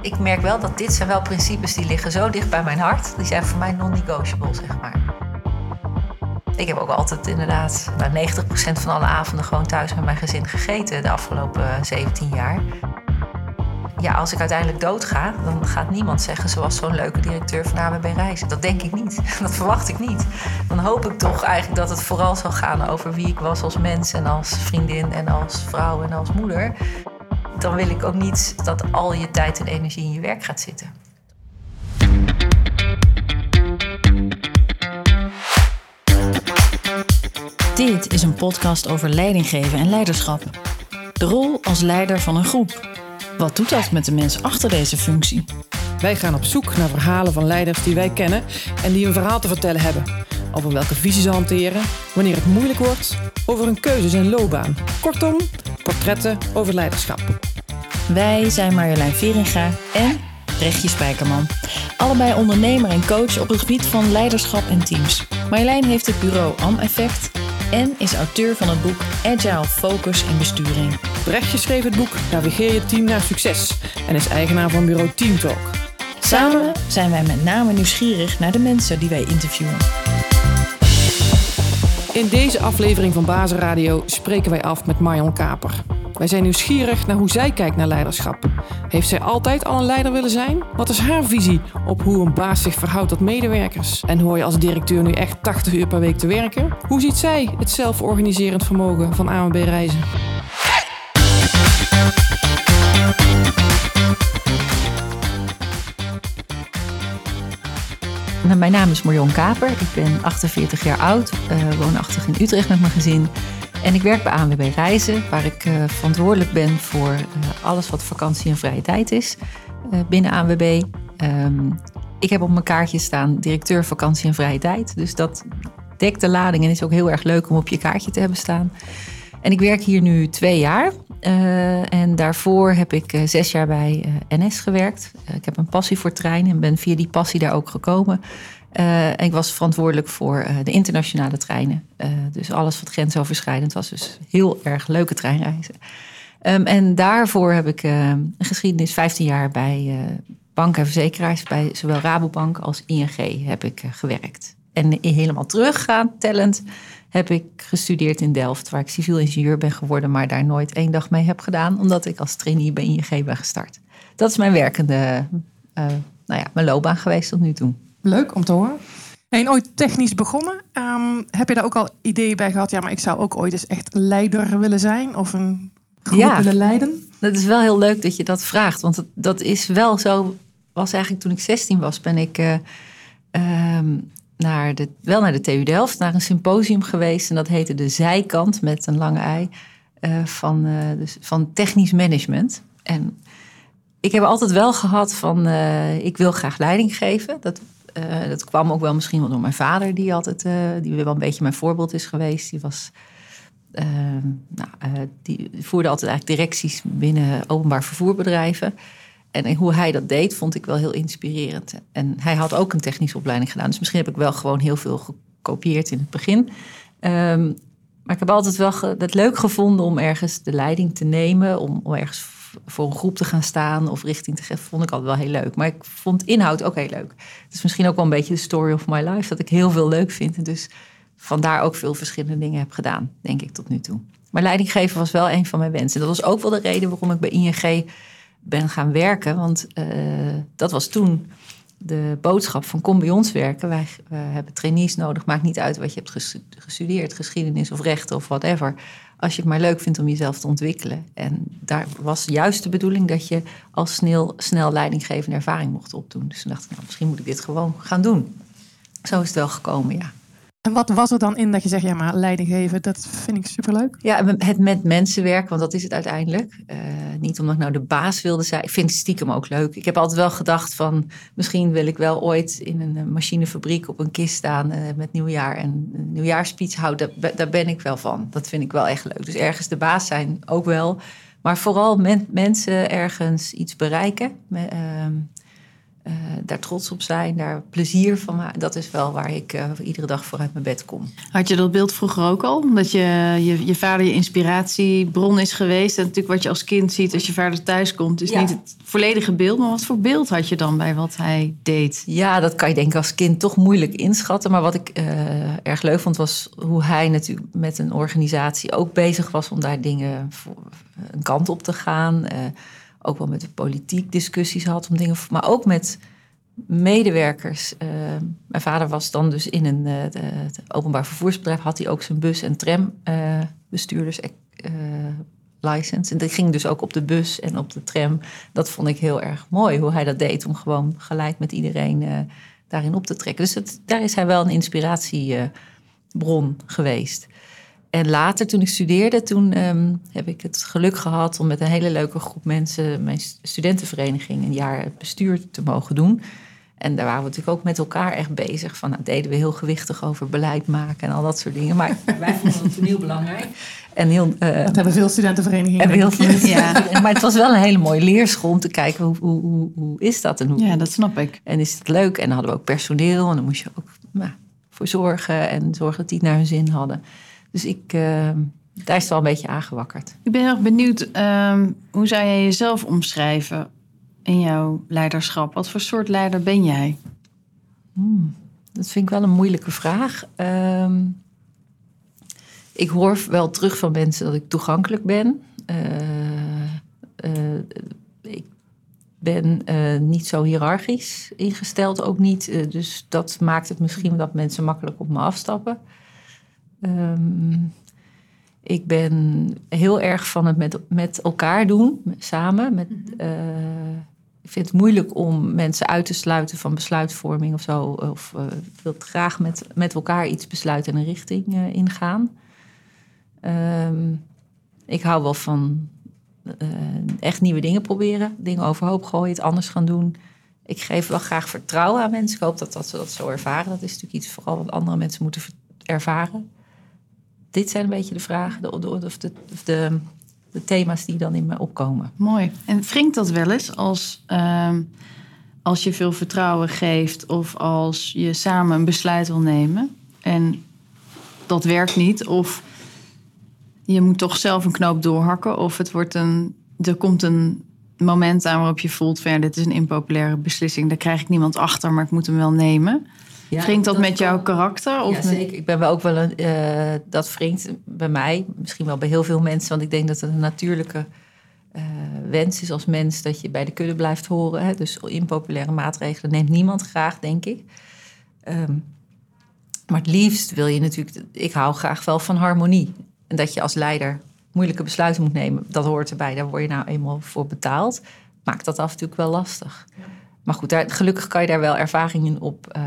Ik merk wel dat dit zijn wel principes die liggen zo dicht bij mijn hart. Die zijn voor mij non-negotiable, zeg maar. Ik heb ook altijd inderdaad nou, 90% van alle avonden gewoon thuis met mijn gezin gegeten de afgelopen 17 jaar. Ja, als ik uiteindelijk doodga, dan gaat niemand zeggen zoals zo'n leuke directeur van AWB Reizen. Dat denk ik niet. Dat verwacht ik niet. Dan hoop ik toch eigenlijk dat het vooral zal gaan over wie ik was als mens en als vriendin en als vrouw en als moeder. Dan wil ik ook niet dat al je tijd en energie in je werk gaat zitten. Dit is een podcast over leidinggeven en leiderschap. De rol als leider van een groep. Wat doet dat met de mens achter deze functie? Wij gaan op zoek naar verhalen van leiders die wij kennen en die een verhaal te vertellen hebben. Over welke visie ze hanteren, wanneer het moeilijk wordt, over hun keuzes en loopbaan. Kortom, portretten over leiderschap. Wij zijn Marjolein Veringa en Rechtje Spijkerman. Allebei ondernemer en coach op het gebied van leiderschap en teams. Marjolein heeft het bureau Am-effect en is auteur van het boek Agile Focus in Besturing. Brechtje schreef het boek Navigeer je team naar succes en is eigenaar van bureau Teamtalk. Samen zijn wij met name nieuwsgierig naar de mensen die wij interviewen. In deze aflevering van Bazen Radio spreken wij af met Marion Kaper. Wij zijn nieuwsgierig naar hoe zij kijkt naar leiderschap. Heeft zij altijd al een leider willen zijn? Wat is haar visie op hoe een baas zich verhoudt tot medewerkers? En hoor je als directeur nu echt 80 uur per week te werken? Hoe ziet zij het zelforganiserend vermogen van AMB Reizen? Nou, mijn naam is Marion Kaper. Ik ben 48 jaar oud, uh, woonachtig in Utrecht met mijn gezin. En ik werk bij ANWB Reizen, waar ik uh, verantwoordelijk ben voor uh, alles wat vakantie en vrije tijd is binnen ANWB. Um, ik heb op mijn kaartje staan directeur vakantie en vrije tijd. Dus dat dekt de lading en is ook heel erg leuk om op je kaartje te hebben staan. En ik werk hier nu twee jaar. En daarvoor heb ik zes jaar bij NS gewerkt. ik heb een passie voor treinen en ben via die passie daar ook gekomen. En ik was verantwoordelijk voor de internationale treinen. dus alles wat grensoverschrijdend was. Dus heel erg leuke treinreizen. Um, en daarvoor heb ik een geschiedenis 15 jaar bij banken en verzekeraars. Bij zowel Rabobank als ING heb ik gewerkt. En helemaal teruggaan, tellend heb ik gestudeerd in Delft, waar ik civiel ingenieur ben geworden, maar daar nooit één dag mee heb gedaan, omdat ik als trainee bij ING ben gestart. Dat is mijn werkende, nou ja, mijn loopbaan geweest tot nu toe. Leuk om te horen. En ooit technisch begonnen. Um, heb je daar ook al ideeën bij gehad? Ja, maar ik zou ook ooit eens echt leider willen zijn of een groep ja, willen leiden. Dat is wel heel leuk dat je dat vraagt, want dat, dat is wel zo. Was eigenlijk toen ik 16 was, ben ik uh, um, naar de, wel naar de TU Delft, naar een symposium geweest. En dat heette De Zijkant met een lange ei uh, van, uh, dus van technisch management. En ik heb altijd wel gehad van, uh, ik wil graag leiding geven. Dat, dat kwam ook wel misschien wel door mijn vader, die altijd, die wel een beetje mijn voorbeeld is geweest. Die was... nou, die voerde altijd eigenlijk directies binnen openbaar vervoerbedrijven. En hoe hij dat deed, vond ik wel heel inspirerend. En hij had ook een technische opleiding gedaan. Dus misschien heb ik wel gewoon heel veel gekopieerd in het begin. Um, maar ik heb altijd wel het leuk gevonden om ergens de leiding te nemen. Om, om ergens voor een groep te gaan staan of richting te geven. Vond ik altijd wel heel leuk. Maar ik vond inhoud ook heel leuk. Het is misschien ook wel een beetje de story of my life. Dat ik heel veel leuk vind. En dus vandaar ook veel verschillende dingen heb gedaan, denk ik tot nu toe. Maar leidinggeven was wel een van mijn wensen. Dat was ook wel de reden waarom ik bij ING ben gaan werken. Want uh, dat was toen de boodschap van kom bij ons werken. Wij hebben trainees nodig. Maakt niet uit wat je hebt gestudeerd, geschiedenis of rechten of whatever. Als je het maar leuk vindt om jezelf te ontwikkelen. En daar was juist de bedoeling dat je al snel, snel leidinggevende ervaring mocht opdoen. Dus toen dacht ik, nou, misschien moet ik dit gewoon gaan doen. Zo is het wel gekomen, ja. En wat was er dan in dat je zegt, ja, maar leiding geven, dat vind ik superleuk? Ja, het met mensen werken, want dat is het uiteindelijk. Uh, niet omdat ik nou de baas wilde zijn. Ik vind het stiekem ook leuk. Ik heb altijd wel gedacht van, misschien wil ik wel ooit in een machinefabriek op een kist staan uh, met nieuwjaar en een nieuwjaarspeech houden. Daar, ben ik wel van. Dat vind ik wel echt leuk. Dus ergens de baas zijn ook wel. Maar vooral men, mensen ergens iets bereiken. Uh, eh, daar trots op zijn, daar plezier van maken. Dat is wel waar ik uh, iedere dag voor uit mijn bed kom. Had je dat beeld vroeger ook al? Omdat je, je, je vader je inspiratiebron is geweest. En natuurlijk wat je als kind ziet als je vader thuis komt... is niet het volledige beeld. Maar wat voor beeld had je dan bij wat hij deed? Ja, dat kan je denk ik als kind toch moeilijk inschatten. Maar wat ik uh, erg leuk vond was hoe hij natuurlijk met een organisatie... ook bezig was om daar dingen voor een kant op te gaan ook wel met de politiek discussies had om dingen, maar ook met medewerkers. Uh, mijn vader was dan dus in een uh, openbaar vervoersbedrijf, had hij ook zijn bus- en trambestuurders uh, license. En dat ging dus ook op de bus en op de tram. Dat vond ik heel erg mooi, hoe hij dat deed om gewoon gelijk met iedereen daarin op te trekken. Dus daar is hij wel een inspiratiebron geweest. En later, toen ik studeerde, toen ehm, heb ik het geluk gehad om met een hele leuke groep mensen mijn studentenvereniging een jaar het bestuur te mogen doen. En daar waren we natuurlijk ook met elkaar echt bezig. Van, nou, deden we heel gewichtig over beleid maken en al dat soort dingen. Maar wij vonden het heel belangrijk. En heel, uh, dat hebben veel studentenverenigingen. Hebben heel veel, ja. Maar het was wel een hele mooie leerschool om te kijken hoe, hoe, hoe, hoe is dat? En hoe, ja, dat snap ik. En is het leuk? En dan hadden we ook personeel en dan moest je ook nou, voor zorgen en zorgen dat die het naar hun zin hadden. Dus ik, uh, daar is het wel een beetje aangewakkerd. Ik ben heel erg benieuwd, um, hoe zou jij jezelf omschrijven in jouw leiderschap? Wat voor soort leider ben jij? Hmm, dat vind ik wel een moeilijke vraag. Um, ik hoor wel terug van mensen dat ik toegankelijk ben. Uh, uh, ik ben uh, niet zo hiërarchisch ingesteld, ook niet. dus dat maakt het misschien dat mensen makkelijk op me afstappen. Um, ik ben heel erg van het met, met elkaar doen, samen. Met, uh, ik vind het moeilijk om mensen uit te sluiten van besluitvorming of zo. Of uh, wil graag met, met elkaar iets besluiten en een richting uh, ingaan. Um, ik hou wel van echt nieuwe dingen proberen. Dingen overhoop gooien, het anders gaan doen. Ik geef wel graag vertrouwen aan mensen. Ik hoop dat, dat ze dat zo ervaren. Dat is natuurlijk iets vooral wat andere mensen moeten ervaren dit zijn een beetje de vragen de, of, de, de, de, thema's die dan in me opkomen. Mooi. En wringt dat wel eens als, uh, als je veel vertrouwen geeft of als je samen een besluit wil nemen en dat werkt niet of je moet toch zelf een knoop doorhakken of het wordt een, er komt een moment aan waarop je voelt van ja, dit is een impopulaire beslissing, daar krijg ik niemand achter, maar ik moet hem wel nemen. Ja, Vringt dat, met jouw karakter? Of ja, zeker. Ik ben wel ook wel een. Uh, dat wringt bij mij, misschien wel bij heel veel mensen, want ik denk dat het een natuurlijke uh, wens is als mens dat je bij de kudde blijft horen. Hè? Dus impopulaire maatregelen neemt niemand graag, denk ik. Um, maar het liefst wil je natuurlijk. Ik hou graag wel van harmonie. En dat je als leider moeilijke besluiten moet nemen, dat hoort erbij. Daar word je nou eenmaal voor betaald. Maakt dat af en toe wel lastig. Ja. Maar goed, daar, gelukkig kan je daar wel ervaringen op uh,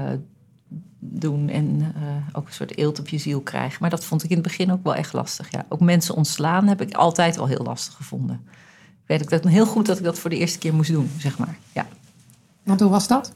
doen en uh, ook een soort eelt op je ziel krijgen. Maar dat vond ik in het begin ook wel echt lastig. Ja. Ook mensen ontslaan heb ik altijd wel heel lastig gevonden. Weet ik dat heel goed dat ik dat voor de eerste keer moest doen, zeg maar. Ja. Want hoe was dat?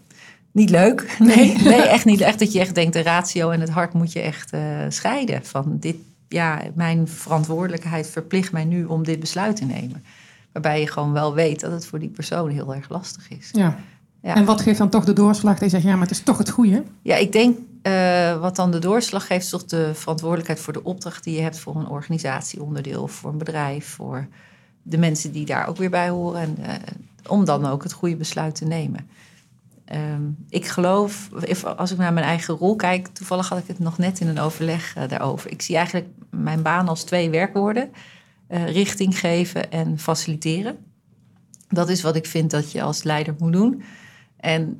Niet leuk. Nee, nee echt niet. Echt dat je echt denkt, de ratio en het hart moet je echt uh, scheiden. Van dit, ja, mijn verantwoordelijkheid verplicht mij nu om dit besluit te nemen. Waarbij je gewoon wel weet dat het voor die persoon heel erg lastig is. Ja. Ja. En wat geeft dan toch de doorslag? Je zegt, ja, maar het is toch het goede? Ja, ik denk uh, wat dan de doorslag geeft, is toch de verantwoordelijkheid voor de opdracht die je hebt voor een organisatieonderdeel, voor een bedrijf, voor de mensen die daar ook weer bij horen. En, uh, om dan ook het goede besluit te nemen. Um, ik geloof, als ik naar mijn eigen rol kijk, toevallig had ik het nog net in een overleg uh, daarover. Ik zie eigenlijk mijn baan als twee werkwoorden: richting geven en faciliteren. Dat is wat ik vind dat je als leider moet doen. En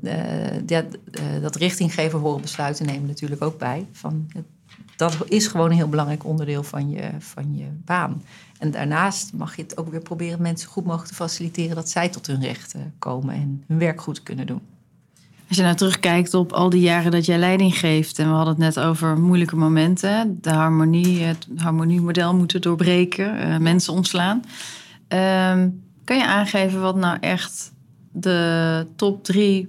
dat, uh, dat richtinggever horen besluiten nemen natuurlijk ook bij. Van, dat is gewoon een heel belangrijk onderdeel van je, van je baan. En daarnaast mag je het ook weer proberen mensen goed mogelijk te faciliteren dat zij tot hun rechten komen en hun werk goed kunnen doen. Als je nou terugkijkt op al die jaren dat jij leiding geeft, en we hadden het net over moeilijke momenten, de harmonie, het harmoniemodel moeten doorbreken, mensen ontslaan. Uh, kan je aangeven wat nou echt de top drie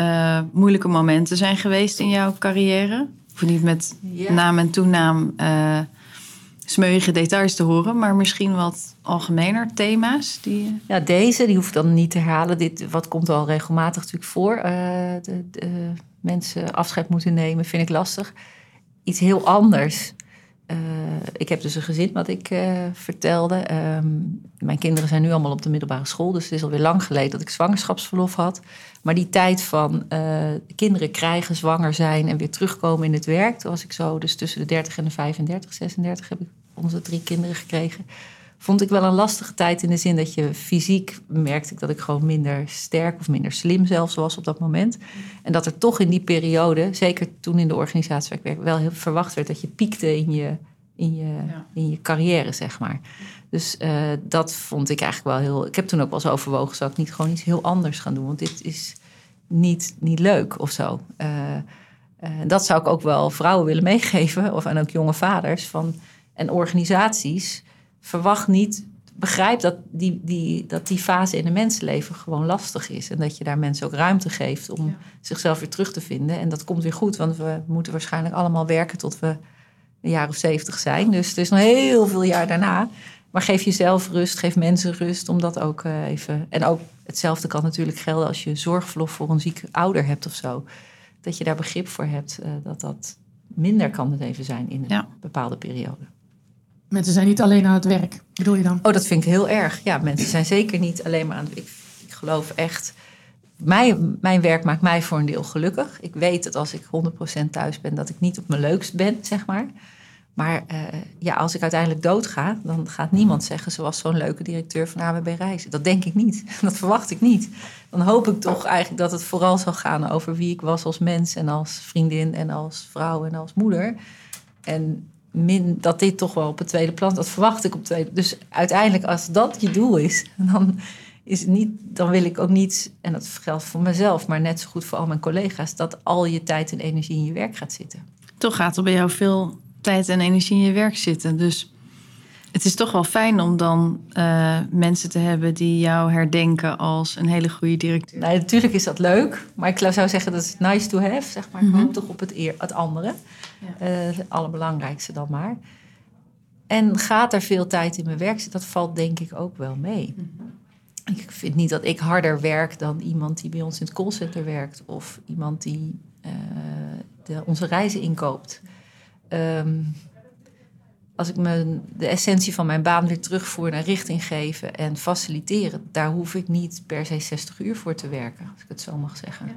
uh, moeilijke momenten zijn geweest in jouw carrière? Of niet met naam en toenaam uh, smeuïge details te horen, maar misschien wat algemener thema's die. Ja, deze die hoef ik dan niet te herhalen. Dit wat komt al regelmatig natuurlijk voor. Uh, de, de, mensen afscheid moeten nemen, vind ik lastig. Iets heel anders. Uh, ik heb dus een gezin wat ik uh, vertelde. Um, mijn kinderen zijn nu allemaal op de middelbare school, dus het is alweer lang geleden dat ik zwangerschapsverlof had. Maar die tijd van uh, kinderen krijgen, zwanger zijn en weer terugkomen in het werk, toen was ik zo, dus tussen de 30 en de 35, 36 heb ik onze drie kinderen gekregen. Vond ik wel een lastige tijd in de zin dat je fysiek merkte ik dat ik gewoon minder sterk of minder slim zelfs was op dat moment. En dat er toch in die periode, zeker toen in de organisatie waar ik werk, wel heel verwacht werd dat je piekte in je, in je, ja. in je carrière, zeg maar. Dus uh, dat vond ik eigenlijk wel heel. Ik heb toen ook wel eens overwogen, zou ik niet gewoon iets heel anders gaan doen? Want dit is niet, niet leuk of zo. Uh, uh, dat zou ik ook wel vrouwen willen meegeven, of en ook jonge vaders. Van, en organisaties, verwacht niet, begrijp dat die, die, dat die fase in een mensenleven gewoon lastig is. En dat je daar mensen ook ruimte geeft om ja. zichzelf weer terug te vinden. En dat komt weer goed, want we moeten waarschijnlijk allemaal werken tot we een jaar of zeventig zijn. Dus er is nog heel veel jaar daarna. Maar geef jezelf rust, geef mensen rust om dat ook uh, even. En ook hetzelfde kan natuurlijk gelden als je zorgverlof voor een zieke ouder hebt of zo. Dat je daar begrip voor hebt uh, dat dat minder kan het even zijn in een ja. bepaalde periode. Mensen zijn niet alleen aan het werk, bedoel je dan? Oh, dat vind ik heel erg. Ja, mensen zijn zeker niet alleen maar aan het. Ik, ik geloof echt. Mijn, mijn werk maakt mij voor een deel gelukkig. Ik weet dat als ik 100% thuis ben, dat ik niet op mijn leukst ben, zeg maar. Maar uh, ja, als ik uiteindelijk doodga, dan gaat niemand zeggen... ze was zo'n leuke directeur van AWB Reizen. Dat denk ik niet. Dat verwacht ik niet. Dan hoop ik toch eigenlijk dat het vooral zal gaan over wie ik was als mens... en als vriendin en als vrouw en als moeder. En min dat dit toch wel op het tweede plan... dat verwacht ik op het tweede... Dus uiteindelijk, als dat je doel is... dan, is niet, dan wil ik ook niet... en dat geldt voor mezelf, maar net zo goed voor al mijn collega's... dat al je tijd en energie in je werk gaat zitten. Toch gaat er bij jou veel tijd en energie in je werk zitten. Dus het is toch wel fijn om dan uh, mensen te hebben die jou herdenken als een hele goede directeur. Nou, natuurlijk is dat leuk, maar ik zou zeggen dat is nice to have. Zeg maar. Mm -hmm. toch op het, eer, het andere. Ja. Uh, het allerbelangrijkste dan maar. En gaat er veel tijd in mijn werk zitten, dat valt denk ik ook wel mee. Mm -hmm. Ik vind niet dat ik harder werk dan iemand die bij ons in het callcenter werkt of iemand die uh, de, onze reizen inkoopt. Um, als ik mijn, de essentie van mijn baan weer terugvoer naar richting geven en faciliteren, daar hoef ik niet per se 60 uur voor te werken, als ik het zo mag zeggen. Ja.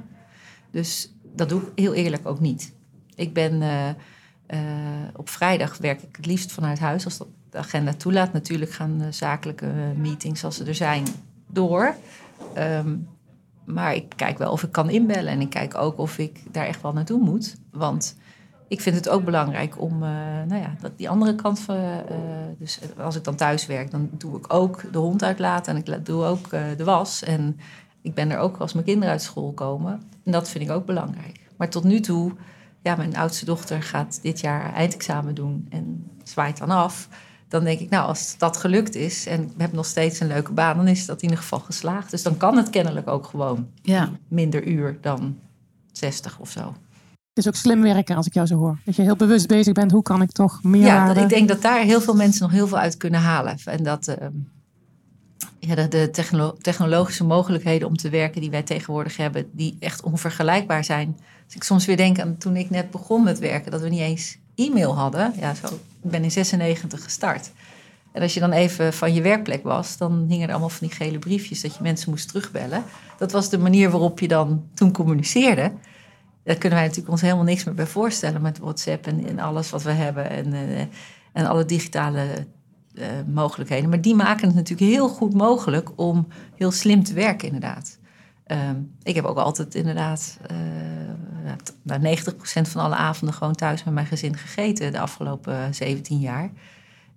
Dus dat doe ik heel eerlijk ook niet. Ik ben uh, uh, op vrijdag werk ik het liefst vanuit huis als dat de agenda toelaat. Natuurlijk gaan de zakelijke meetings, als ze er zijn, door. Um, maar ik kijk wel of ik kan inbellen en ik kijk ook of ik daar echt wel naartoe moet. Want ik vind het ook belangrijk om, uh, nou ja, dat die andere kant van. Uh, dus als ik dan thuis werk, dan doe ik ook de hond uitlaten en ik doe ook uh, de was. En ik ben er ook als mijn kinderen uit school komen. En dat vind ik ook belangrijk. Maar tot nu toe, ja, mijn oudste dochter gaat dit jaar eindexamen doen en zwaait dan af. Dan denk ik, nou, als dat gelukt is en ik heb nog steeds een leuke baan, dan is dat in ieder geval geslaagd. Dus dan kan het kennelijk ook gewoon ja. minder uur dan 60 of zo. Het is ook slim werken als ik jou zo hoor. Dat je heel bewust bezig bent, hoe kan ik toch meer. Ja, ik denk dat daar heel veel mensen nog heel veel uit kunnen halen. En dat uh, ja, de, de technolo technologische mogelijkheden om te werken die wij tegenwoordig hebben, die echt onvergelijkbaar zijn. Als ik soms weer denk aan toen ik net begon met werken, dat we niet eens e-mail hadden. Ja, zo, ik ben in 96 gestart. En als je dan even van je werkplek was, dan hingen er allemaal van die gele briefjes dat je mensen moest terugbellen. Dat was de manier waarop je dan toen communiceerde. Daar kunnen wij natuurlijk ons helemaal niks meer bij voorstellen met WhatsApp en, en alles wat we hebben en, uh, en alle digitale uh, mogelijkheden. Maar die maken het natuurlijk heel goed mogelijk om heel slim te werken, inderdaad. Um, ik heb ook altijd inderdaad uh, nou, 90% van alle avonden gewoon thuis met mijn gezin gegeten de afgelopen 17 jaar.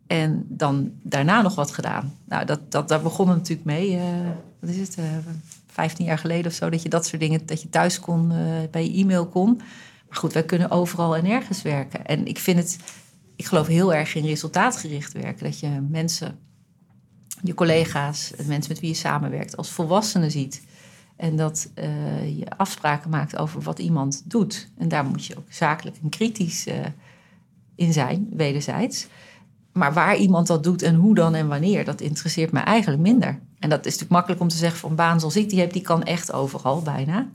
En dan daarna nog wat gedaan. Nou, dat, dat, daar begon het natuurlijk mee. wat is het? 15 jaar geleden of zo, dat je dat soort dingen, dat je thuis kon, uh, bij je e-mail kon. Maar goed, wij kunnen overal en ergens werken. En ik vind het, ik geloof heel erg in resultaatgericht werken. Dat je mensen, je collega's, de mensen met wie je samenwerkt, als volwassenen ziet. En dat uh, je afspraken maakt over wat iemand doet. En daar moet je ook zakelijk en kritisch uh, in zijn, wederzijds. Maar waar iemand dat doet en hoe dan en wanneer, dat interesseert me eigenlijk minder. En dat is natuurlijk makkelijk om te zeggen van baan zoals ik die heb, die kan echt overal bijna.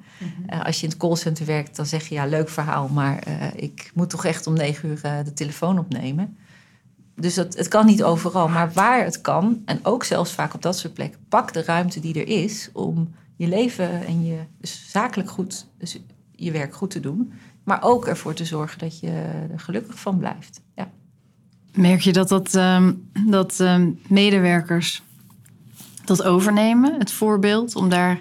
Eh, als je in het callcenter werkt, dan zeg je ja, leuk verhaal, maar eh, ik moet toch echt om negen uur eh, de telefoon opnemen. Dus dat, het kan niet overal, maar waar het kan, en ook zelfs vaak op dat soort plekken, pak de ruimte die er is om je leven en je dus zakelijk goed, dus je werk goed te doen, maar ook ervoor te zorgen dat je er gelukkig van blijft. Ja. Merk je dat, dat, ehm, dat ehm, medewerkers dat overnemen, het voorbeeld, om daar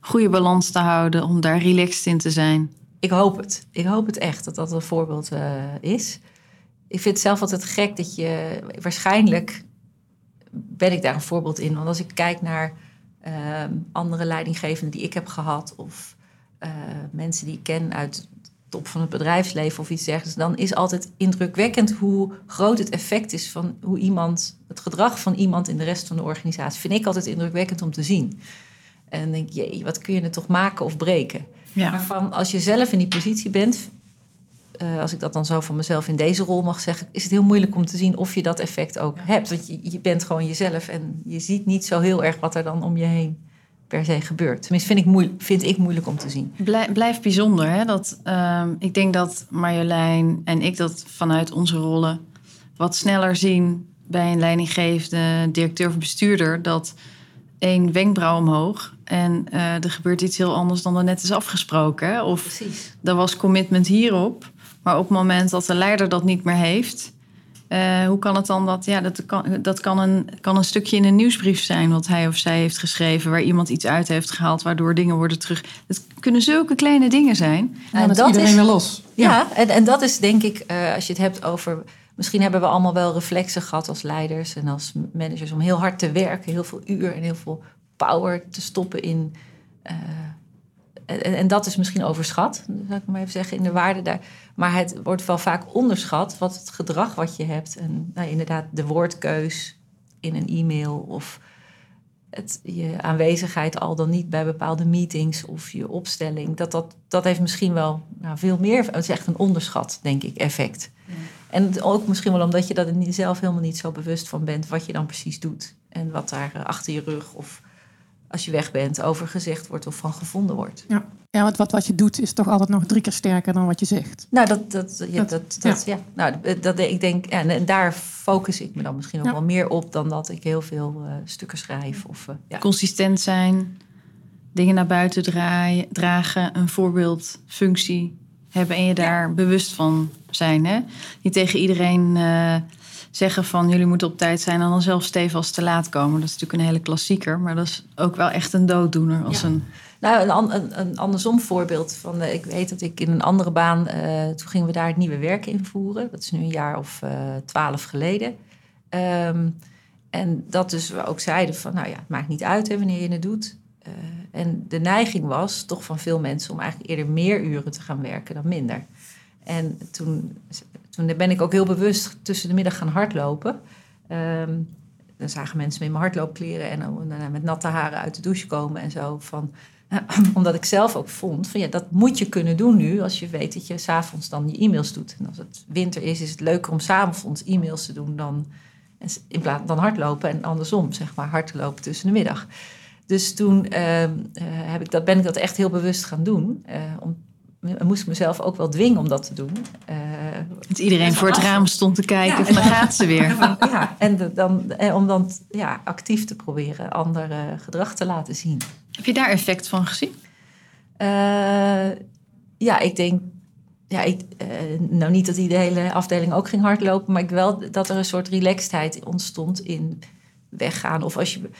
goede balans te houden, om daar relaxed in te zijn? Ik hoop het. Ik hoop het echt dat dat een voorbeeld eh, is. Ik vind het zelf altijd gek dat je waarschijnlijk ben ik daar een voorbeeld in. Want als ik kijk naar ehm, andere leidinggevenden die ik heb gehad, of eh, mensen die ik ken uit top van het bedrijfsleven of iets dergelijks, dan is altijd indrukwekkend hoe groot het effect is van hoe iemand, het gedrag van iemand in de rest van de organisatie. Vind ik altijd indrukwekkend om te zien. En dan denk je, wat kun je het toch maken of breken? Ja. Maar van, als je zelf in die positie bent, eh, als ik dat dan zo van mezelf in deze rol mag zeggen, is het heel moeilijk om te zien of je dat effect ook hebt. Want je, je bent gewoon jezelf en je ziet niet zo heel erg wat er dan om je heen per se gebeurt. Tenminste, vind ik, moeilijk, vind ik moeilijk om te zien. Blijf, blijft bijzonder. Hè? Dat, ehm, ik denk dat Marjolein en ik dat vanuit onze rollen wat sneller zien bij een leidinggevende directeur of bestuurder. Dat één wenkbrauw omhoog en eh, er gebeurt iets heel anders dan er net is afgesproken. hè? Of Precies. er was commitment hierop. Maar op het moment dat de leider dat niet meer heeft, eh, hoe kan het dan dat, ja, dat kan, dat kan een, kan een stukje in een nieuwsbrief zijn wat hij of zij heeft geschreven, waar iemand iets uit heeft gehaald, waardoor dingen worden terug. Het kunnen zulke kleine dingen zijn. En En dan is dat iedereen is- weer los. Ja, en, en dat is denk ik, eh, als je het hebt over. Misschien hebben we allemaal wel reflexen gehad als leiders en als managers om heel hard te werken, heel veel uur en heel veel power te stoppen in. eh, en, en dat is misschien overschat, zou ik maar even zeggen, in de waarde daar. Maar het wordt wel vaak onderschat wat het gedrag wat je hebt. En nou, inderdaad, de woordkeus in een e-mail of het, je aanwezigheid al dan niet bij bepaalde meetings of je opstelling. Dat, dat, dat heeft misschien wel nou, veel meer. Het is echt een onderschat, denk ik, effect. En ook misschien wel omdat je dat er zelf helemaal niet zo bewust van bent wat je dan precies doet. En wat daar eh, achter je rug of als je weg bent over gezegd wordt of van gevonden wordt. Ja, ja want wat, wat je doet is toch altijd nog drie keer sterker dan wat je zegt. Nou, dat, dat, ja, Dat- dat, dat, ja. Nou, dat, ik denk, en, en daar focus ik me dan misschien ook Ja. wel meer op dan dat ik heel veel eh, stukken schrijf. Of, eh, ja. Consistent zijn, dingen naar buiten draaien, dragen, een voorbeeldfunctie hebben en je daar bewust van zijn. Hè? Niet tegen iedereen eh, zeggen van jullie moeten op tijd zijn en dan zelf stevast te laat komen. Dat is natuurlijk een hele klassieker, maar dat is ook wel echt een dooddoener. Als Ja. een, Nou, een, een, een andersom voorbeeld van, eh, ik weet dat ik in een andere baan, eh, toen gingen we daar het nieuwe werk invoeren. Dat is nu een jaar of eh, twaalf geleden. Ehm, en dat dus we ook zeiden van, nou ja, het maakt niet uit hè, wanneer je het doet. En de neiging was toch van veel mensen om eigenlijk eerder meer uren te gaan werken dan minder. En toen, toen ben ik ook heel bewust tussen de middag gaan hardlopen. Ehm, dan zagen mensen met mijn hardloopkleren en met natte haren uit de douche komen en zo. Van, omdat ik zelf ook vond van ja, dat moet je kunnen doen nu als je weet dat je s'avonds dan je e-mails doet. En als het winter is, is het leuker om s'avonds e-mails te doen dan, in plaats dan hardlopen en andersom, zeg maar, hardlopen tussen de middag. Dus toen ehm, eh, heb ik dat, ben ik dat echt heel bewust gaan doen. Eh, om, moest ik mezelf ook wel dwingen om dat te doen. Eh, dat iedereen voor het raam stond te kijken van dan gaat ze weer. ja, en dan, eh, om dan ja, actief te proberen ander eh, gedrag te laten zien. Heb je daar effect van gezien? Eh, ja, ik denk. Ja, ik, eh, nou niet dat die de hele afdeling ook ging hardlopen, maar ik wel dat er een soort relaxedheid ontstond in weggaan. Of als je.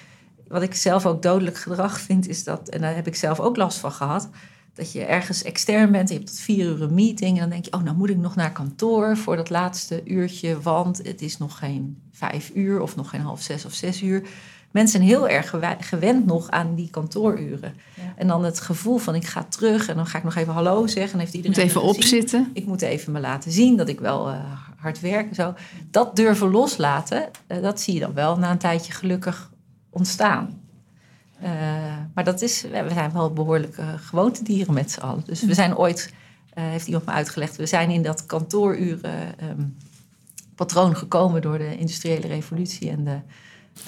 Wat ik zelf ook dodelijk gedrag vind, is dat, en daar heb ik zelf ook last van gehad, dat je ergens extern bent, en je hebt tot vier uur een meeting, en dan denk je, oh, nou moet ik nog naar kantoor voor dat laatste uurtje, want het is nog geen vijf uur of nog geen half zes of zes uur. Mensen zijn heel erg gewend nog aan die kantooruren. En dan het gevoel van ik ga terug en dan ga ik nog even hallo zeggen. En heeft iedereen moet even opzitten. Ik moet even me laten zien dat ik wel eh, hard werk en zo. Dat durven loslaten, eh, dat zie je dan wel na een tijdje gelukkig ontstaan. Eh, maar dat is, we zijn wel behoorlijk uh, gewoontedieren met z'n allen. Dus we zijn ooit, eh, heeft iemand me uitgelegd, we zijn in dat kantooruren ehm, patroon gekomen door de industriële revolutie en de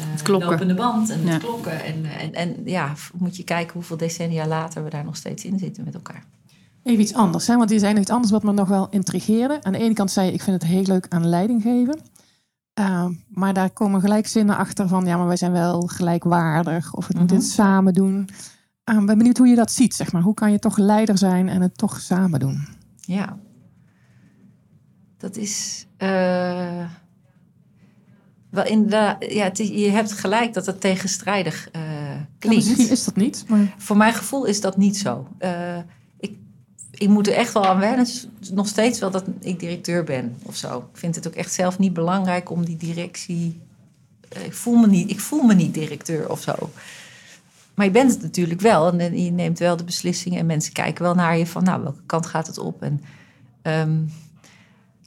uh, klokken. lopende band en Ja. klokken. En, en, en ja, moet je kijken hoeveel decennia later we daar nog steeds in zitten met elkaar. Even iets anders, hè? want zei nog iets anders wat me nog wel intrigeerde. Aan de ene kant zei je, ik vind het heel leuk aan leiding geven. Uh, maar daar komen gelijk zinnen achter van, ja, maar wij zijn wel gelijkwaardig. Of we moeten Mhm. het samen doen. Uh, Ik ben benieuwd hoe je dat ziet, zeg maar. Hoe kan je toch leider zijn en het toch samen doen? Ja. Dat is. eh, wel inderdaad. Ja, het je hebt gelijk dat het tegenstrijdig eh, Ja, klinkt. misschien is dat niet, maar Voor mijn gevoel is dat niet zo. Eh, ik, moet er echt wel aan wennen. Nog steeds wel dat ik directeur ben of zo. Ik vind het ook echt zelf niet belangrijk om die directie. eh, ik, voel me niet, ik voel me niet directeur of zo. Maar je bent het natuurlijk wel. En je neemt wel de beslissingen. En mensen kijken wel naar je van, nou, welke kant gaat het op? En ehm,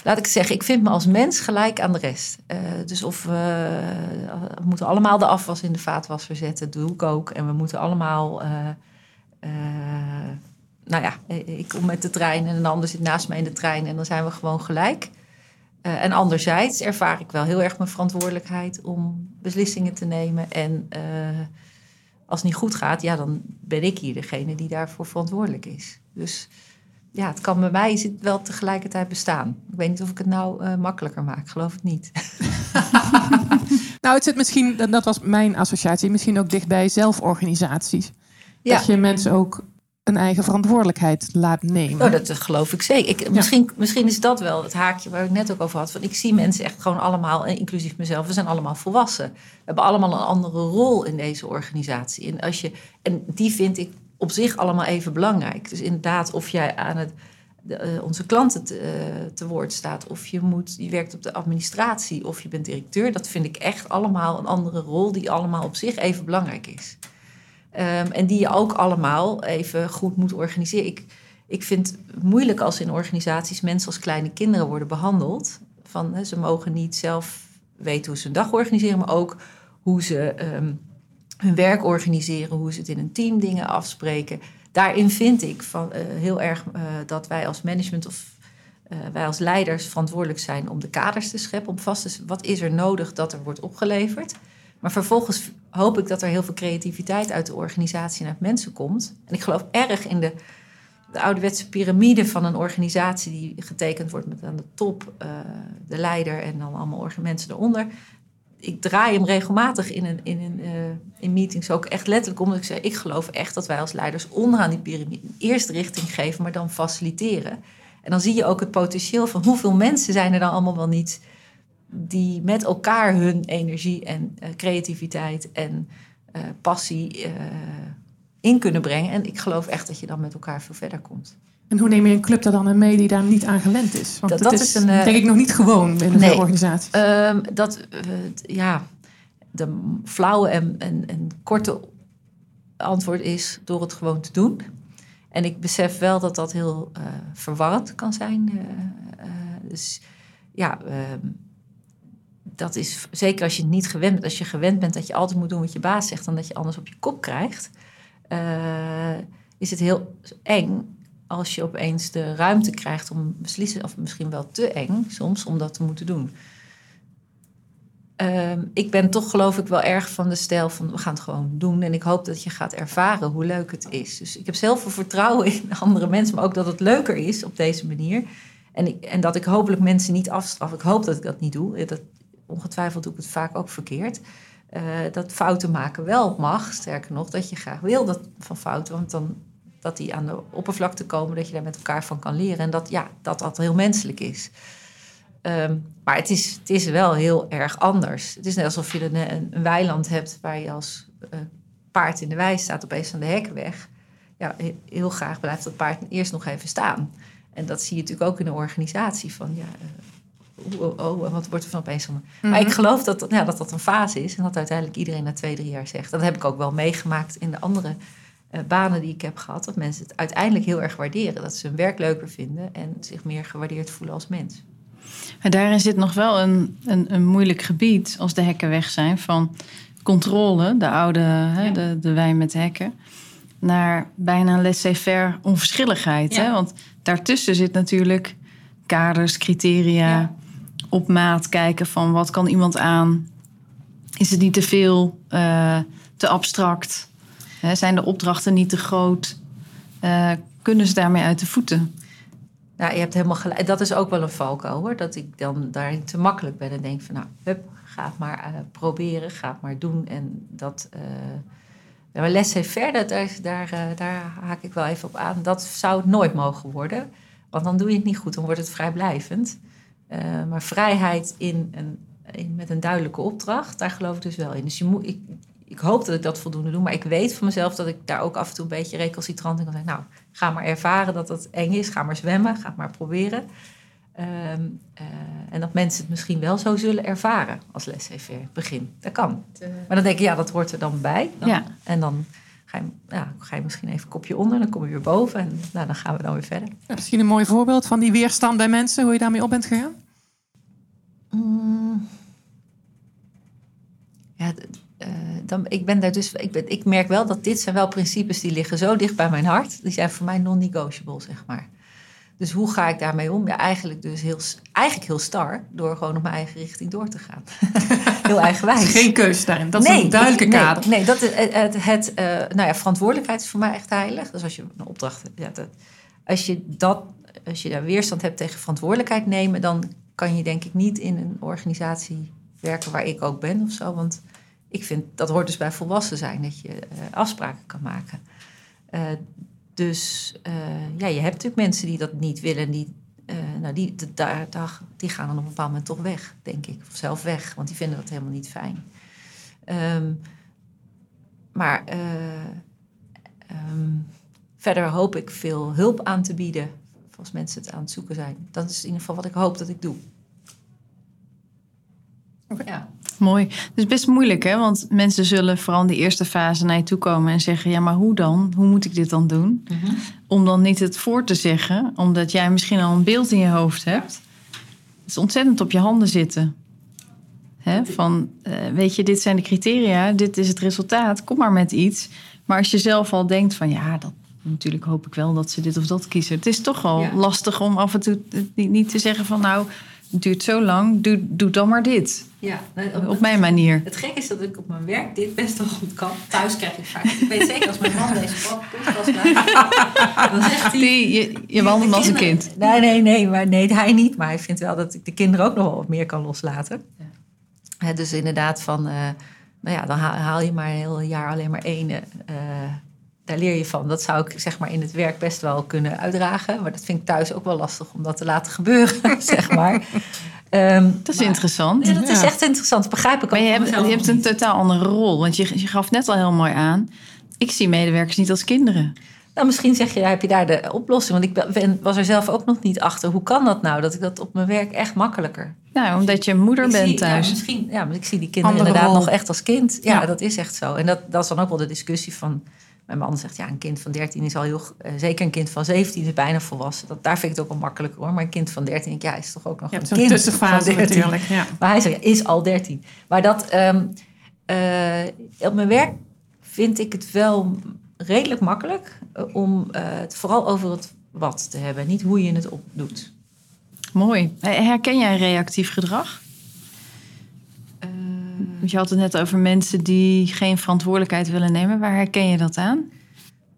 laat ik zeggen, ik vind me als mens gelijk aan de rest. Eh, dus of we, moeten allemaal de afwas in de vaatwasser zetten, doe ik ook. En we moeten allemaal, eh, eh, nou ja, ik kom met de trein en een ander zit naast mij in de trein en dan zijn we gewoon gelijk. Eh, en anderzijds ervaar ik wel heel erg mijn verantwoordelijkheid om beslissingen te nemen. En eh, als het niet goed gaat, ja, dan ben ik hier degene die daarvoor verantwoordelijk is. Dus ja, het kan bij mij zit wel tegelijkertijd bestaan. Ik weet niet of ik het nou eh, makkelijker maak, geloof het niet. Nou, het zit misschien, dat- was mijn associatie, misschien ook dichtbij zelforganisaties. Ja. Dat je mensen ook eigen verantwoordelijkheid laat nemen. Oh, dat geloof ik zeker. Ik, misschien, misschien is dat wel het haakje waar ik net ook over had. Van ik zie mensen echt gewoon allemaal, en inclusief mezelf, we zijn allemaal volwassen. We hebben allemaal een andere rol in deze organisatie. En, als je, en die vind ik op zich allemaal even belangrijk. Dus inderdaad, of jij aan het, de, eh, onze klanten te, eh, te woord staat, of je, moet, je werkt op de administratie, of je bent directeur, dat vind ik echt allemaal een andere rol die allemaal op zich even belangrijk is. Ehm, en die je ook allemaal even goed moet organiseren. Ik, ik vind het moeilijk als in organisaties mensen als kleine kinderen worden behandeld. Van, ze mogen niet zelf weten hoe ze hun dag organiseren, maar ook hoe ze ehm, hun werk organiseren, hoe ze het in een team dingen afspreken. Daarin vind ik van, eh, heel erg eh, dat wij als management of eh, wij als leiders verantwoordelijk zijn om de kaders te scheppen, om vast te s- wat is er nodig dat er wordt opgeleverd. Maar vervolgens hoop ik dat er heel veel creativiteit uit de organisatie naar mensen komt. En ik geloof erg in de, de ouderwetse piramide van een organisatie die getekend wordt met aan de top eh, de leider en dan allemaal mensen eronder. Ik draai hem regelmatig in, een, in, een, eh, in meetings ook echt letterlijk omdat ik zeg, ik geloof echt dat wij als leiders onderaan die piramide eerst richting geven, maar dan faciliteren. En dan zie je ook het potentieel van hoeveel mensen zijn er dan allemaal wel niet die met elkaar hun energie en eh, creativiteit en eh, passie eh, in kunnen brengen. En ik geloof echt dat je dan met elkaar veel verder komt. En hoe neem je een club er dan mee die daar niet aan gewend is? Want Dat- is, een, denk ik nog niet gewoon binnen Nee. veel organisaties. Ehm, dat, ja, de flauwe en, en, en korte antwoord is door het gewoon te doen. En ik besef wel dat dat heel verwarrend kan zijn. dus ja, ehm, dat is zeker als je niet gewend bent. Als je gewend bent dat je altijd moet doen wat je baas zegt... en dat je anders op je kop krijgt... eh, is het heel eng als je opeens de ruimte krijgt om beslissen... of misschien wel te eng soms om dat te moeten doen. Ehm, ik ben toch geloof ik wel erg van de stijl van we gaan het gewoon doen. En ik hoop dat je gaat ervaren hoe leuk het is. Dus ik heb zelf veel vertrouwen in andere mensen, maar ook dat het leuker is op deze manier. En, en dat ik hopelijk mensen niet afstraf. Ik hoop dat ik dat niet doe. Dat, ongetwijfeld doe ik het vaak ook verkeerd. Eh, dat fouten maken wel mag. Sterker nog, dat je graag wil dat van fouten. Want dan dat die aan de oppervlakte komen, dat je daar met elkaar van kan leren. En dat ja, dat, dat heel menselijk is. Ehm, maar het is, het is wel heel erg anders. Het is net alsof je een, een, weiland hebt waar je als eh, paard in de wei staat, opeens aan de hekken weg. Ja, he- heel graag blijft dat paard eerst nog even staan. En dat zie je natuurlijk ook in de organisatie. Van ja, eh, oh, oh, wat wordt er van opeens van. Maar ik geloof dat, ja, dat dat een fase is en dat uiteindelijk iedereen na twee, drie jaar zegt. Dat heb ik ook wel meegemaakt in de andere eh, banen die ik heb gehad. Dat mensen het uiteindelijk heel erg waarderen. Dat ze hun werk leuker vinden en zich meer gewaardeerd voelen als mens. Maar daarin zit nog wel een, een, een moeilijk gebied als de hekken weg zijn van controle, de oude hè, Ja. de, de wijn met hekken, naar bijna laissez-faire onverschilligheid. Ja. Hè? Want daartussen zit natuurlijk kaders, criteria, Ja. Op maat kijken van wat kan iemand aan? Is het niet te veel, eh, te abstract? Hè, zijn de opdrachten niet te groot? Eh, kunnen ze daarmee uit de voeten? Nou, je hebt helemaal gelijk. Dat is ook wel een valkuil hoor. Dat ik dan daarin te makkelijk ben en denk van nou, hup, ga het maar uh, proberen, ga het maar doen. En dat. Uh, maar laissez-faire, daar, daar, uh, daar haak ik wel even op aan. Dat zou het nooit mogen worden. Want dan doe je het niet goed, dan wordt het vrijblijvend. Maar vrijheid in een, in, met een duidelijke opdracht, daar geloof ik dus wel in. Dus je moet, ik, ik hoop dat ik dat voldoende doe. Maar ik weet van mezelf dat ik daar ook af en toe een beetje recalcitrant in kan zijn. Nou, ga maar ervaren dat het eng is. Ga maar zwemmen. Ga maar proberen. Um, uh, en dat mensen het misschien wel zo zullen ervaren als laissez-faire begin. Dat kan. Maar dan denk ik, ja, dat hoort er dan bij. Dan, ja. En dan ga je, ja, ga je misschien even een kopje onder. Dan kom je weer boven. En nou, dan gaan we dan weer verder. Ja, misschien een mooi voorbeeld van die weerstand bij mensen. Hoe je daarmee op bent gegaan? Mm. Ja, uh, dan, ik, ben daar dus, ik, ben, ik merk wel dat dit zijn wel principes die liggen zo dicht bij mijn hart. Die zijn voor mij non-negotiable, zeg maar. Dus hoe ga ik daarmee om? Ja, eigenlijk dus heel, eigenlijk heel star, door gewoon op mijn eigen richting door te gaan. heel eigenwijs. Geen keuze daarin, dat nee, is een duidelijke nee, kader. Nee, dat, het, het, het uh, nou ja, verantwoordelijkheid is voor mij echt heilig. Dus als je een opdracht ja, dat, als je dat, als je daar weerstand hebt tegen verantwoordelijkheid nemen, dan kan je denk ik niet in een organisatie werken waar ik ook ben of zo. Want ik vind dat hoort dus bij volwassen zijn, dat je uh, afspraken kan maken. Uh, dus uh, ja, je hebt natuurlijk mensen die dat niet willen. Die, nou, die, daar, daar, die gaan dan op een bepaald moment toch weg, denk ik. Of zelf weg, want die vinden dat helemaal niet fijn. Um, maar um, verder hoop ik veel hulp aan te bieden als mensen het aan het zoeken zijn. Dat is in ieder geval wat ik hoop dat ik doe. Ja. Mooi. Dus best moeilijk, hè? Want mensen zullen vooral in de eerste fase naar je toe komen en zeggen: Ja, maar hoe dan? Hoe moet ik dit dan doen? Mhm. Om dan niet het voor te zeggen, omdat jij misschien al een beeld in je hoofd hebt. Het is ontzettend op je handen zitten. Hè? Van, uh, weet je, dit zijn de criteria, dit is het resultaat, kom maar met iets. Maar als je zelf al denkt: van ja, dat, natuurlijk hoop ik wel dat ze dit of dat kiezen. Het is toch wel ja. lastig om af en toe niet te zeggen: van nou, het duurt zo lang, doe, doe dan maar dit. Ja, op, op mijn manier. Het gek is dat ik op mijn werk dit best wel goed kan. Thuis krijg ik vaak. Ik weet zeker als mijn man deze podcast. Dan zegt hij. Die, je je wandelt als een kind. Nee, nee, nee, maar nee, hij niet. Maar hij vindt wel dat ik de kinderen ook nog wel wat meer kan loslaten. Ja. Dus inderdaad, van. Uh, nou ja, dan haal je maar een heel jaar alleen maar één. Uh, daar leer je van. Dat zou ik zeg maar in het werk best wel kunnen uitdragen. Maar dat vind ik thuis ook wel lastig om dat te laten gebeuren, zeg maar. Um, dat is maar, interessant. Ja, dat is echt interessant. Dat begrijp ik ook. Maar je hebt, je hebt een totaal andere rol. Want je, je gaf net al heel mooi aan. Ik zie medewerkers niet als kinderen. Nou, misschien zeg je, heb je daar de oplossing. Want ik ben, was er zelf ook nog niet achter. Hoe kan dat nou? Dat ik dat op mijn werk echt makkelijker. Nou, omdat je moeder ik bent zie, thuis. Ja, misschien, ja, maar ik zie die kinderen Andere inderdaad rol. nog echt als kind. Ja, ja, dat is echt zo. En dat, dat is dan ook wel de discussie van mijn man zegt, ja, een kind van 13 is al heel... Uh, zeker een kind van 17 is bijna volwassen. Dat, daar vind ik het ook wel makkelijker hoor. Maar een kind van 13, ja, is toch ook nog een kind tussenfase natuurlijk. Ja. Maar hij zegt, ja, is al 13. Maar dat... Um, uh, op mijn werk vind ik het wel redelijk makkelijk... Uh, om het vooral over het wat te hebben. Niet hoe je het opdoet. Mooi. Herken jij reactief gedrag? Je had het net over mensen die geen verantwoordelijkheid willen nemen. Waar herken je dat aan?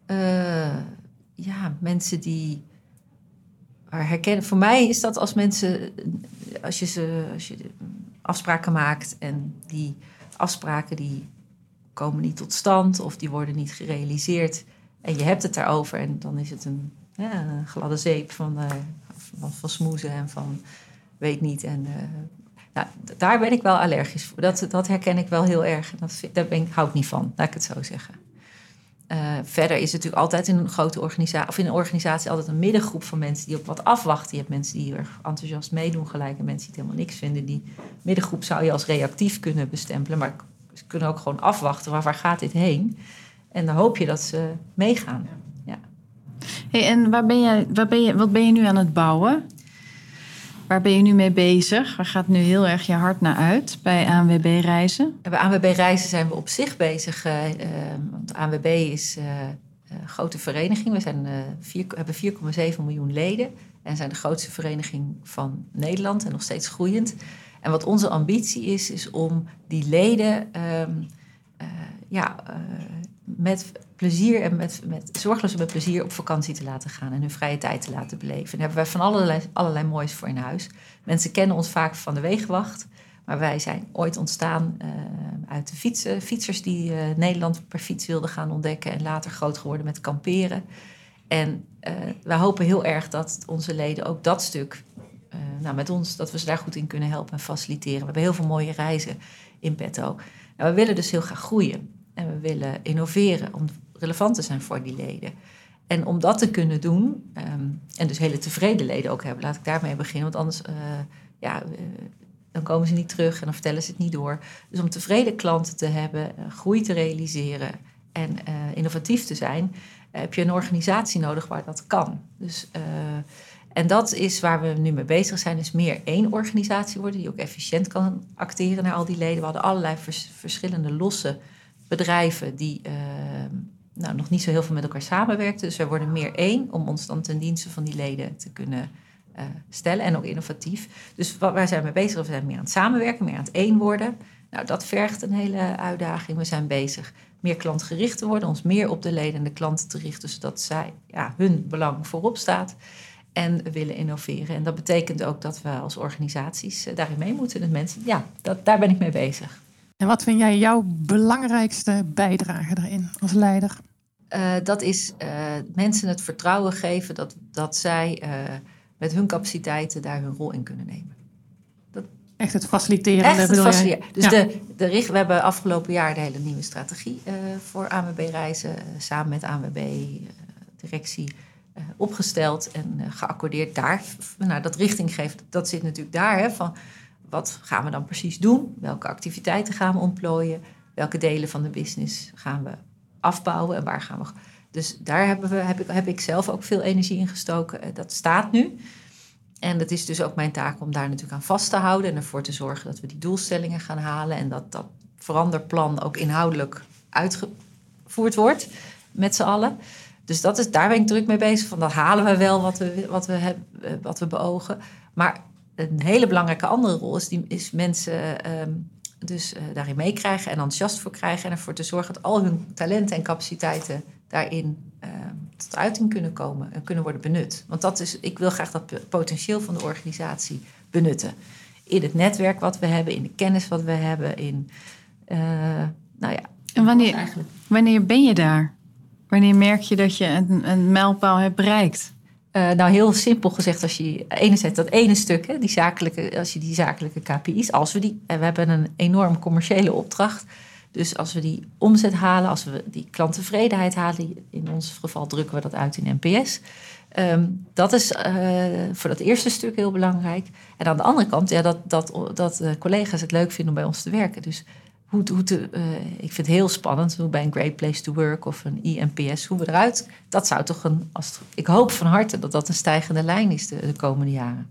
Uh, ja, mensen die. Waar herkennen. Voor mij is dat als mensen. Als je, ze, als je afspraken maakt en die afspraken die komen niet tot stand of die worden niet gerealiseerd. En je hebt het daarover en dan is het een, ja, gladde zeep van, uh, van, van smoezen en van weet niet. En uh, nou, daar ben ik wel allergisch voor. Dat, dat herken ik wel heel erg. Dat, daar ben ik, hou ik niet van, laat ik het zo zeggen. Uh, verder is het natuurlijk altijd in een grote organisatie, of in een organisatie altijd een middengroep van mensen die op wat afwachten. Je hebt mensen die er enthousiast meedoen gelijk en mensen die het helemaal niks vinden. Die middengroep zou je als reactief kunnen bestempelen, maar ze kunnen ook gewoon afwachten. Waar, waar gaat dit heen? En dan hoop je dat ze meegaan. Ja. Hey, en waar ben jij, waar ben je, wat ben je nu aan het bouwen? Waar ben je nu mee bezig? Waar gaat nu heel erg je hart naar uit bij ANWB Reizen? Bij ANWB Reizen zijn we op zich bezig. Uh, uh, want ANWB is uh, een grote vereniging. We zijn, vier, hebben 4,7 miljoen leden. En zijn de grootste vereniging van Nederland en nog steeds groeiend. En wat onze ambitie is, is om die leden ehm, eh, ja, uh, met plezier en met, met zorgeloos met plezier op vakantie te laten gaan en hun vrije tijd te laten beleven. En daar hebben wij van allerlei, allerlei moois voor in huis. Mensen kennen ons vaak van de wegenwacht. Maar wij zijn ooit ontstaan uh, uit de fietsen, fietsers die uh, Nederland per fiets wilden gaan ontdekken en later groot geworden met kamperen. En uh, wij hopen heel erg dat onze leden ook dat stuk, nou, met ons, dat we ze daar goed in kunnen helpen en faciliteren. We hebben heel veel mooie reizen in petto. Nou, we willen dus heel graag groeien en we willen innoveren om relevant te zijn voor die leden. En om dat te kunnen doen, um, en dus hele tevreden leden ook hebben, laat ik daarmee beginnen, want anders ja, dan komen ze niet terug en dan vertellen ze het niet door. Dus om tevreden klanten te hebben, groei te realiseren en innovatief te zijn, heb je een organisatie nodig waar dat kan. Dus, en dat is waar we nu mee bezig zijn, is meer één organisatie worden die ook efficiënt kan acteren naar al die leden. We hadden allerlei vers verschillende losse bedrijven die uh, nou, nog niet zo heel veel met elkaar samenwerkten. Dus we worden meer één om ons dan ten dienste van die leden te kunnen uh, stellen en ook innovatief. Dus wat, waar zijn we bezig? We zijn meer aan het samenwerken, meer aan het één worden. Nou, dat vergt een hele uitdaging. We zijn bezig meer klantgericht te worden, ons meer op de leden en de klanten te richten, zodat zij, ja, hun belang voorop staat. En willen innoveren. En dat betekent ook dat we als organisaties uh, daarin mee moeten. Dus mensen, ja, dat, daar ben ik mee bezig. En wat vind jij jouw belangrijkste bijdrage daarin als leider? Uh, dat is mensen het vertrouwen geven dat, dat zij met hun capaciteiten daar hun rol in kunnen nemen. Dat... Echt het faciliteren. Echt het faciliteren. Dus ja. de, de richt, we hebben afgelopen jaar de hele nieuwe strategie voor ANWB reizen samen met ANWB directie opgesteld en geaccordeerd. Daar, nou, dat richting geeft, dat zit natuurlijk daar. Hè, van wat gaan we dan precies doen? Welke activiteiten gaan we ontplooien? Welke delen van de business gaan we afbouwen en waar gaan we dus daar hebben we, heb, ik, heb ik zelf ook veel energie in gestoken. Eh, dat staat nu. En het is dus ook mijn taak om daar natuurlijk aan vast te houden en ervoor te zorgen dat we die doelstellingen gaan halen en dat dat veranderplan ook inhoudelijk uitgevoerd wordt met z'n allen. Dus dat is, daar ben ik druk mee bezig. Van dat halen we wel wat we, wat we, hebben, eh, wat we beogen. Maar een hele belangrijke andere rol is, die, is mensen um, dus uh, daarin meekrijgen en enthousiast voor krijgen. En ervoor te zorgen dat al hun talenten en capaciteiten daarin uh, tot uiting kunnen komen en kunnen worden benut. Want dat is, ik wil graag dat potentieel van de organisatie benutten. In het netwerk wat we hebben, in de kennis wat we hebben, in. Uh, nou ja. En wanneer, wanneer ben je daar? Wanneer merk je dat je een, een mijlpaal hebt bereikt? Uh, nou, heel simpel gezegd, als je enerzijds dat ene stuk, hè, die zakelijke, als je die zakelijke KPI's, als we die, en we hebben een enorm commerciële opdracht, dus als we die omzet halen, als we die klanttevredenheid halen, in ons geval drukken we dat uit in NPS. Um, dat is uh, voor dat eerste stuk heel belangrijk. En aan de andere kant, ja, dat, dat, dat uh, collega's het leuk vinden om bij ons te werken. Dus hoe, hoe te, uh, ik vind het heel spannend hoe bij een Great Place to Work of een INPS, hoe we eruit. Dat zou toch een. Als, ik hoop van harte dat dat een stijgende lijn is de, de komende jaren.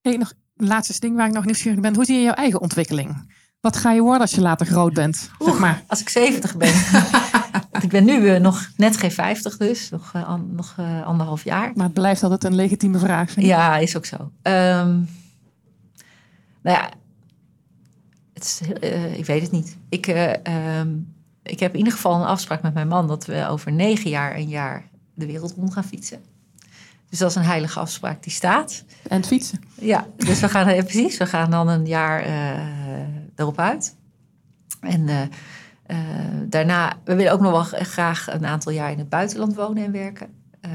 Hey, nog een laatste ding waar ik nog nieuwsgierig ben. Hoe zie je jouw eigen ontwikkeling? Wat ga je worden als je later groot bent? Oeh, zeg maar. Als ik 70 ben. Want ik ben nu uh, nog net geen 50 dus, nog, uh, an, nog uh, anderhalf jaar. Maar het blijft altijd een legitieme vraag. Ja, is ook zo. Um, nou ja, het is, ik weet het niet. Ik, um, ik heb in ieder geval een afspraak met mijn man dat we over negen jaar een jaar de wereld rond gaan fietsen. Dus dat is een heilige afspraak die staat. En het fietsen. Ja, dus we gaan, ja, precies, we gaan dan een jaar erop uit. En daarna, we willen ook nog wel graag een aantal jaar in het buitenland wonen en werken. Uh,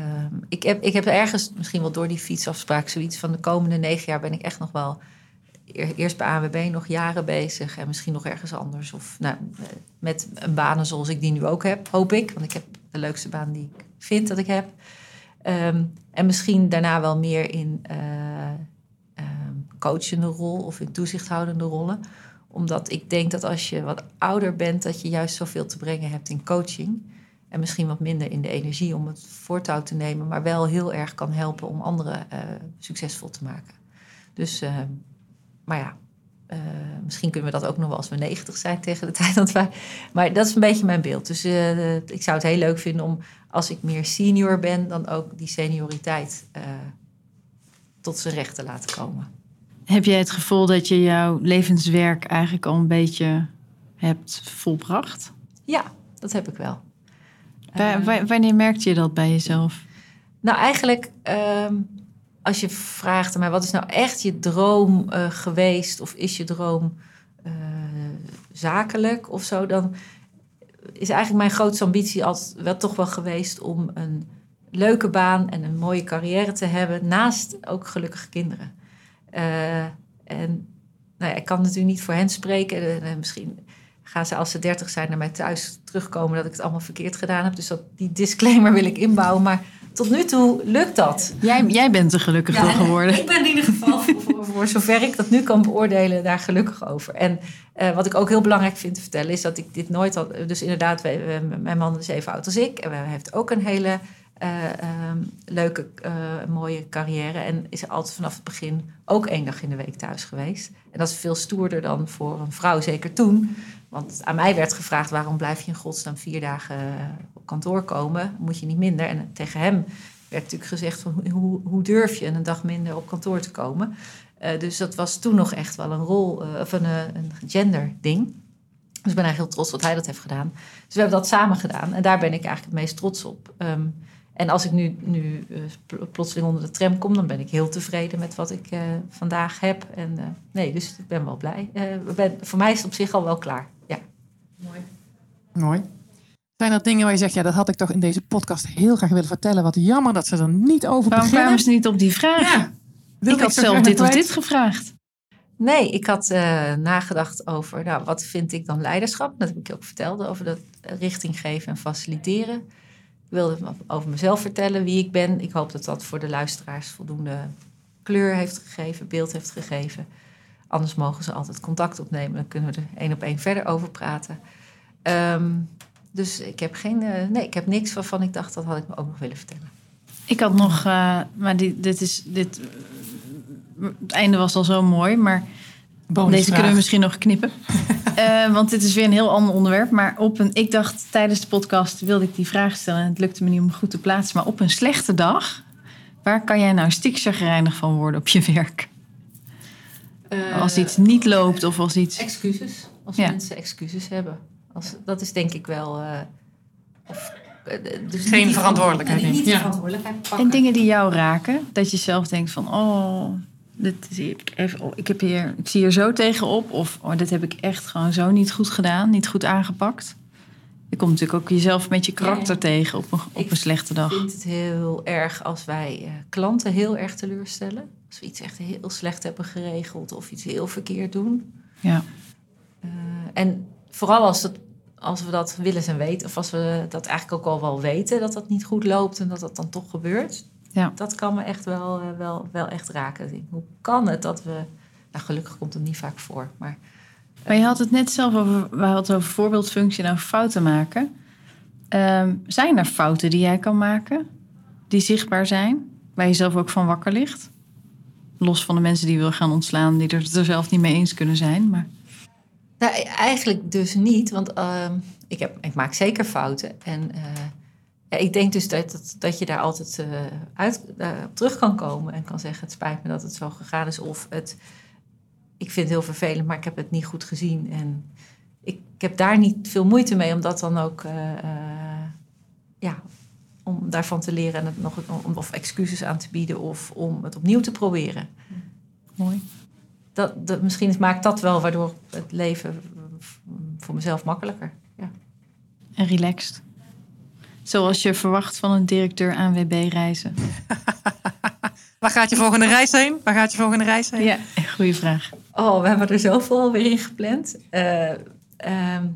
ik, heb, ik heb ergens, misschien wel door die fietsafspraak, zoiets van de komende negen jaar ben ik echt nog wel eerst bij ANWB nog jaren bezig en misschien nog ergens anders. Of nou, met een banen zoals ik die nu ook heb, hoop ik. Want ik heb de leukste baan die ik vind dat ik heb. Um, en misschien daarna wel meer in uh, um, coachende rol of in toezichthoudende rollen omdat ik denk dat als je wat ouder bent, dat je juist zoveel te brengen hebt in coaching. En misschien wat minder in de energie om het voortouw te nemen, maar wel heel erg kan helpen om anderen uh, succesvol te maken. Dus, uh, maar ja, eh, misschien kunnen we dat ook nog wel als we 90 zijn tegen de tijd dat wij. Maar dat is een beetje mijn beeld. Dus eh, ik zou het heel leuk vinden om als ik meer senior ben, dan ook die senioriteit eh, tot zijn recht te laten komen. Heb jij het gevoel dat je jouw levenswerk eigenlijk al een beetje hebt volbracht? Ja, dat heb ik wel. Wa- wa- wanneer merkte je dat bij jezelf? Nou, eigenlijk, ehm, als je vraagt aan mij, wat is nou echt je droom eh, geweest? Of is je droom eh, zakelijk of zo? Dan is eigenlijk mijn grootste ambitie altijd wel toch wel geweest om een leuke baan en een mooie carrière te hebben, naast ook gelukkige kinderen. Eh, en nou ja, ik kan natuurlijk niet voor hen spreken. Misschien gaan ze als ze dertig zijn naar mij thuis terugkomen dat ik het allemaal verkeerd gedaan heb. Dus dat, die disclaimer wil ik inbouwen. Maar tot nu toe lukt dat. Jij, jij bent er gelukkig door geworden. Ik ben in ieder geval, voor, zover ik dat nu kan beoordelen, daar gelukkig over. En eh, wat ik ook heel belangrijk vind te vertellen, is dat ik dit nooit had. Dus inderdaad, wij, wij- mijn man is even oud als ik. En hij heeft ook een hele eh, ehm, leuke, eh, mooie carrière. En is altijd vanaf het begin ook één dag in de week thuis geweest. En dat is veel stoerder dan voor een vrouw, zeker toen. Want aan mij werd gevraagd: waarom blijf je in godsnaam vier dagen eh, op kantoor komen? Moet je niet minder? En tegen hem werd natuurlijk gezegd: van, hoe- hoe, durf je een dag minder op kantoor te komen? Eh, dus dat was toen nog echt wel een rol, eh, of een, een gender ding. Dus ik ben eigenlijk heel trots dat hij dat heeft gedaan. Dus we hebben dat samen gedaan. En daar ben ik eigenlijk het meest trots op. Ehm, en als ik nu, nu pl- plotseling onder de tram kom, dan ben ik heel tevreden met wat ik vandaag heb. En nee, dus ik ben wel blij. Ben, voor mij is het op zich al wel klaar. Ja. Mooi. Zijn er dingen waar je zegt, ja, dat had ik toch in deze podcast heel graag willen vertellen. Wat jammer dat ze er niet over Waarom beginnen. kwamen ze niet op die vraag? Ja, ik had zo zelf dit of dit gevraagd. Nee, ik had eh, nagedacht over, nou, wat vind ik dan leiderschap? Dat heb ik je ook verteld, over dat richting geven en faciliteren. Ik wilde over mezelf vertellen, wie ik ben. Ik hoop dat dat voor de luisteraars voldoende kleur heeft gegeven, beeld heeft gegeven. Anders mogen ze altijd contact opnemen. Dan kunnen we er één op één verder over praten. Ehm, dus ik heb geen, eh, nee, ik heb niks waarvan ik dacht, dat had ik me ook nog willen vertellen. Ik had nog, eh, maar die, dit is, dit, het einde was al zo mooi, maar Bonusvraag. deze kunnen we misschien nog knippen. Eh, want dit is weer een heel ander onderwerp. Maar op een, ik dacht tijdens de podcast wilde ik die vraag stellen en het lukte me niet om goed te plaatsen. Maar op een slechte dag, waar kan jij nou stikzagrijnig van worden op je werk? Als iets niet loopt of als iets. Excuses. Als Ja. mensen excuses hebben. Als, dat is denk ik wel. eh, of, eh, dus Geen niet- verantwoordelijkheid Niet, niet Ja. verantwoordelijkheid pakken. En dingen die jou raken, dat je zelf denkt van, oh, dit is, ik, even, oh, ik, heb hier, ik zie hier zo tegenop. Of oh, dit heb ik echt gewoon zo niet goed gedaan, niet goed aangepakt. Je komt natuurlijk ook jezelf met je karakter Ja, tegen op een, op een slechte dag. Ik vind het heel erg als wij eh, klanten heel erg teleurstellen. Als we iets echt heel slecht hebben geregeld of iets heel verkeerd doen. Ja. Eh, en vooral als, het, als we dat willen en weten, of als we dat eigenlijk ook al wel weten dat dat niet goed loopt en dat dat dan toch gebeurt. Ja. Dat kan me echt wel, eh, wel, wel echt raken. Hoe kan het dat we. Nou, gelukkig komt het niet vaak voor. Maar Maar je had het net zelf over, we hadden over voorbeeldfunctie en over fouten maken. Ehm, zijn er fouten die jij kan maken, die zichtbaar zijn, waar je zelf ook van wakker ligt? Los van de mensen die je wil gaan ontslaan, die er, er zelf niet mee eens kunnen zijn. Maar Nou, eigenlijk dus niet, want ehm, ik, heb, ik maak zeker fouten. En eh, ja, ik denk dus dat, dat, dat je daar altijd eh, uit, eh, op terug kan komen en kan zeggen: Het spijt me dat het zo gegaan is. Of het, ik vind het heel vervelend, maar ik heb het niet goed gezien. En ik, ik heb daar niet veel moeite mee om dat dan ook. eh, eh, ja, om daarvan te leren en het nog om, of excuses aan te bieden of om het opnieuw te proberen. mooi. Dat, dat, misschien maakt dat wel waardoor het leven voor mezelf makkelijker. Ja. En relaxed. Zoals je verwacht van een directeur ANWB reizen. Waar gaat je volgende reis heen? Waar gaat je volgende reis heen? Ja, goede vraag. Oh, we hebben er zoveel alweer in gepland. Ehm,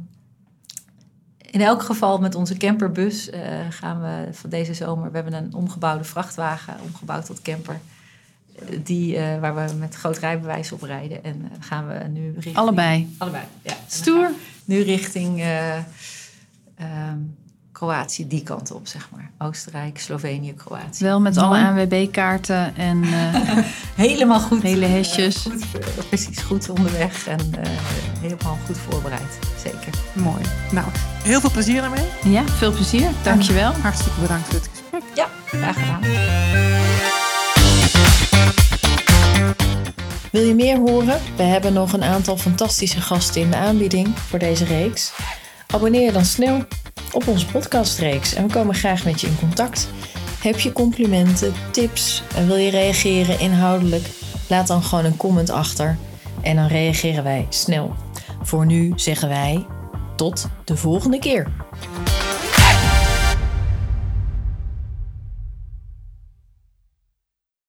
in elk geval met onze camperbus eh, gaan we van deze zomer... We hebben een omgebouwde vrachtwagen, omgebouwd tot camper. eh, Die, waar we met groot rijbewijs op rijden. En gaan we nu richting... Allebei. Allebei, ja. Stoer. Nu richting eh, ehm, Kroatië die kant op, zeg maar. Oostenrijk, Slovenië, Kroatië. Wel met alle. ANWB-kaarten en eh, Helemaal goed. hele hesjes. goed, eh, precies, goed onderweg en eh, helemaal goed voorbereid. Zeker. Mooi. Nou, heel veel plezier daarmee. Ja, veel plezier. Dankjewel. En Hartstikke bedankt voor het gesprek. Ja, graag gedaan. Wil je meer horen? We hebben nog een aantal fantastische gasten in de aanbieding voor deze reeks. Abonneer je dan snel op onze podcastreeks en we komen graag met je in contact. Heb je complimenten, tips en wil je reageren inhoudelijk? Laat dan gewoon een comment achter en dan reageren wij snel. Voor nu zeggen wij tot de volgende keer.